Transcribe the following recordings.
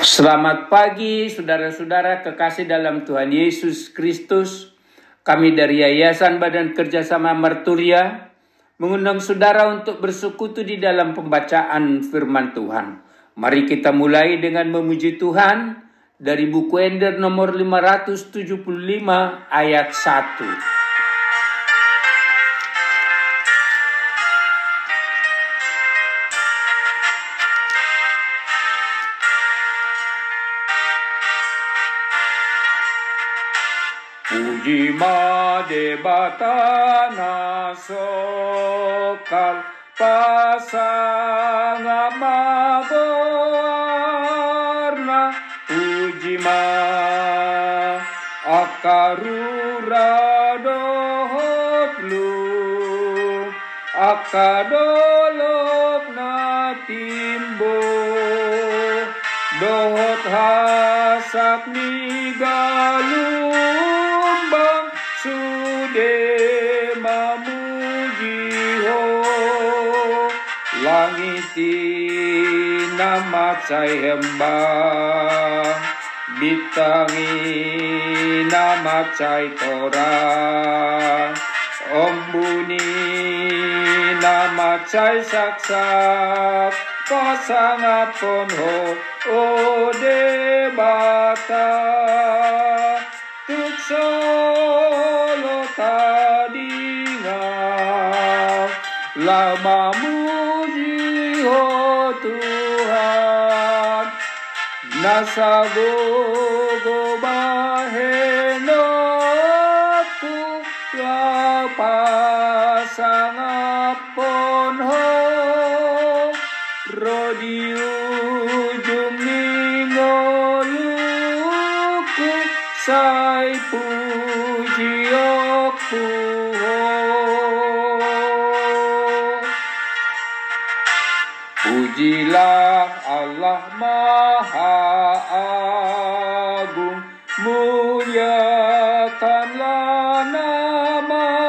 Selamat pagi saudara-saudara kekasih dalam Tuhan Yesus Kristus. Kami dari Yayasan Badan Kerjasama Merturia mengundang saudara untuk bersekutu di dalam pembacaan firman Tuhan. Mari kita mulai dengan memuji Tuhan dari buku Ender nomor 575 ayat 1. Ujima debatana sokal pasanga maborna. Ujima akarura dohotlu akadolok na timbo dohot hasak ni galumbang Pangiti nama hemba Bitangi nama Tora Ombuni nama saksak Pasangapon ho o debata Tukso nasa gogo baheno ku lapasangapon ho Rodi Maha Agung Muliakanlah namanya.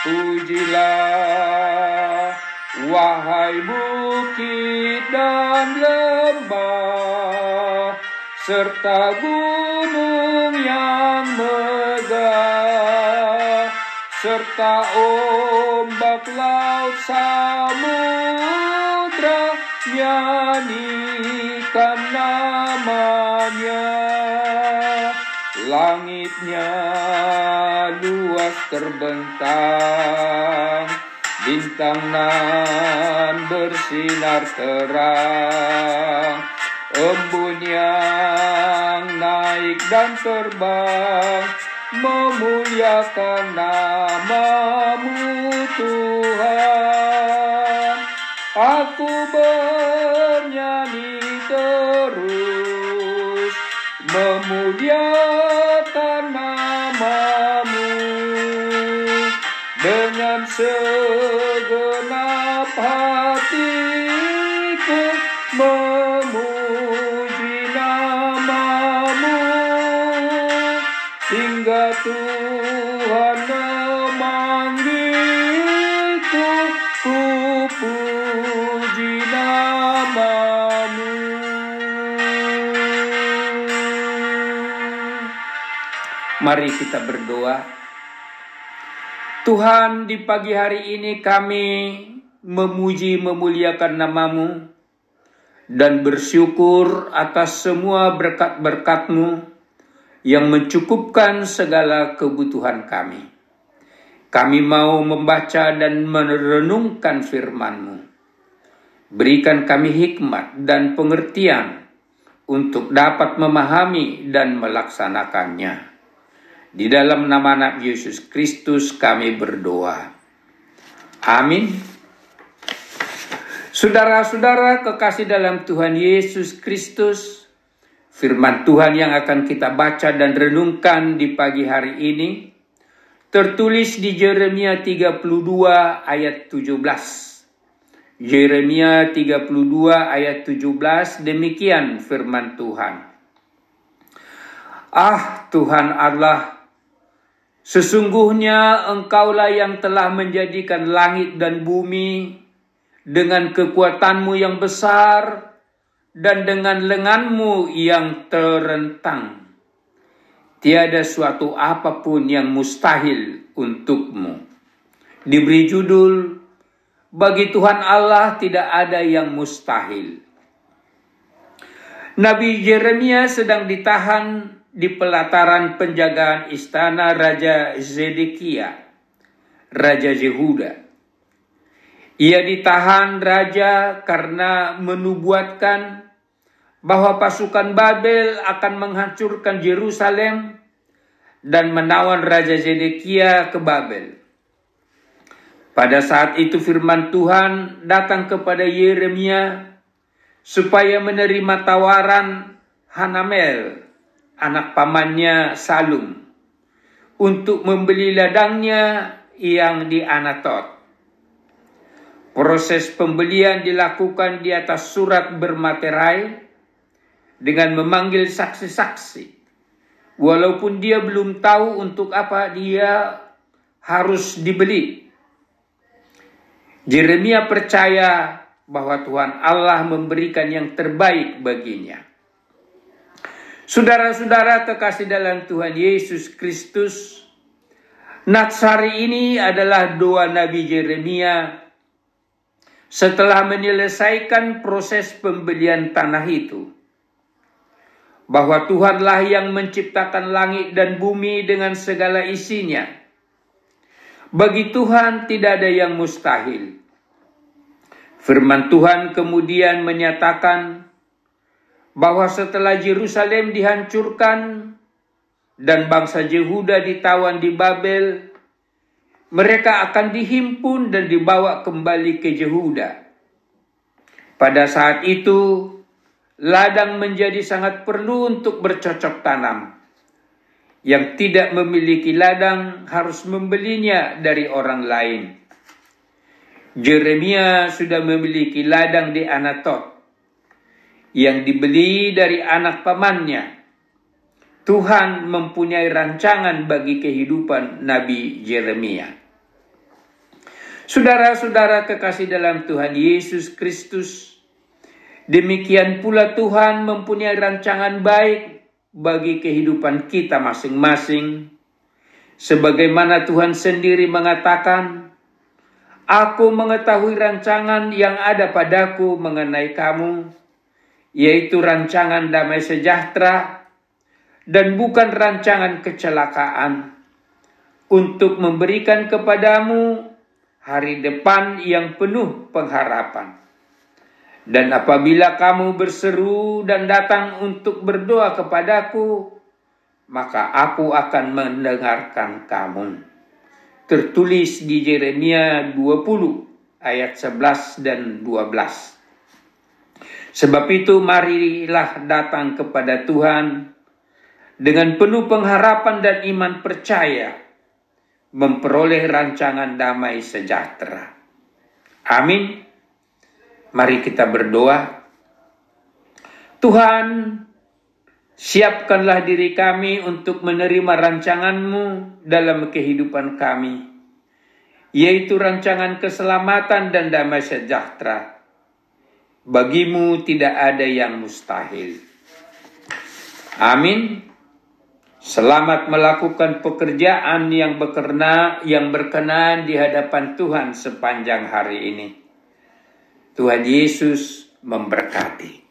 Pujilah Wahai bukit dan lembah serta gunung yang megah serta ombak laut samudra nyanyikan namanya. Langitnya luas terbentang. Bintang nan bersinar terang. Embun yang naik dan terbang. Memuliakan namamu Tuhan dengan segenap hatiku memuji namamu. Hingga Tuhan memanggilku ku puji namamu. Mari kita berdoa Tuhan di pagi hari ini kami memuji memuliakan namamu dan bersyukur atas semua berkat-berkatmu yang mencukupkan segala kebutuhan kami. Kami mau membaca dan merenungkan firman-Mu. Berikan kami hikmat dan pengertian untuk dapat memahami dan melaksanakannya. Di dalam nama anak Yesus Kristus kami berdoa. Amin. Saudara-saudara kekasih dalam Tuhan Yesus Kristus, firman Tuhan yang akan kita baca dan renungkan di pagi hari ini tertulis di Yeremia 32 ayat 17. Yeremia 32 ayat 17 demikian firman Tuhan. Ah Tuhan Allah, sesungguhnya Engkaulah yang telah menjadikan langit dan bumi dengan kekuatanmu yang besar dan dengan lenganmu yang terentang. Tiada suatu apa pun yang mustahil untukmu. Diberi judul, bagi Tuhan Allah tidak ada yang mustahil. Nabi Yeremia sedang ditahan di pelataran penjagaan istana Raja Zedekia, Raja Yehuda. Ia ditahan raja karena menubuatkan bahwa pasukan Babel akan menghancurkan Yerusalem dan menawan Raja Zedekia ke Babel. Pada saat itu firman Tuhan datang kepada Yeremia supaya menerima tawaran Hanamel, anak pamannya Salum, untuk membeli ladangnya yang di Anatot. Proses pembelian dilakukan di atas surat bermaterai dengan memanggil saksi-saksi. Walaupun dia belum tahu untuk apa dia harus dibeli. Jeremia percaya bahwa Tuhan Allah memberikan yang terbaik baginya. Saudara-saudara kekasih dalam Tuhan Yesus Kristus, Natsari ini adalah doa Nabi Jeremia setelah menyelesaikan proses pembelian tanah itu bahwa Tuhanlah yang menciptakan langit dan bumi dengan segala isinya. Bagi Tuhan tidak ada yang mustahil. Firman Tuhan kemudian menyatakan bahwa setelah Yerusalem dihancurkan dan bangsa Yehuda ditawan di Babel, mereka akan dihimpun dan dibawa kembali ke Yehuda. Pada saat itu, ladang menjadi sangat perlu untuk bercocok tanam. Yang tidak memiliki ladang harus membelinya dari orang lain. Jeremia sudah memiliki ladang di Anatot yang dibeli dari anak pamannya. Tuhan mempunyai rancangan bagi kehidupan Nabi Jeremia. Saudara-saudara kekasih dalam Tuhan Yesus Kristus, Demikian pula Tuhan mempunyai rancangan baik bagi kehidupan kita masing-masing. Sebagaimana Tuhan sendiri mengatakan, Aku mengetahui rancangan yang ada padaku mengenai kamu, yaitu rancangan damai sejahtera dan bukan rancangan kecelakaan, untuk memberikan kepadamu hari depan yang penuh pengharapan. Dan apabila kamu berseru dan datang untuk berdoa kepadaku, maka aku akan mendengarkan kamu. Tertulis di Yeremia 20 ayat 11 dan 12. Sebab itu marilah datang kepada Tuhan dengan penuh pengharapan dan iman percaya memperoleh rancangan damai sejahtera. Amin. Mari kita berdoa. Tuhan, siapkanlah diri kami untuk menerima rancanganmu dalam kehidupan kami, yaitu rancangan keselamatan dan damai sejahtera. Bagimu tidak ada yang mustahil. Amin. Selamat melakukan pekerjaan yang berkenan, yang berkenan di hadapan Tuhan sepanjang hari ini. Tuhan Yesus memberkati.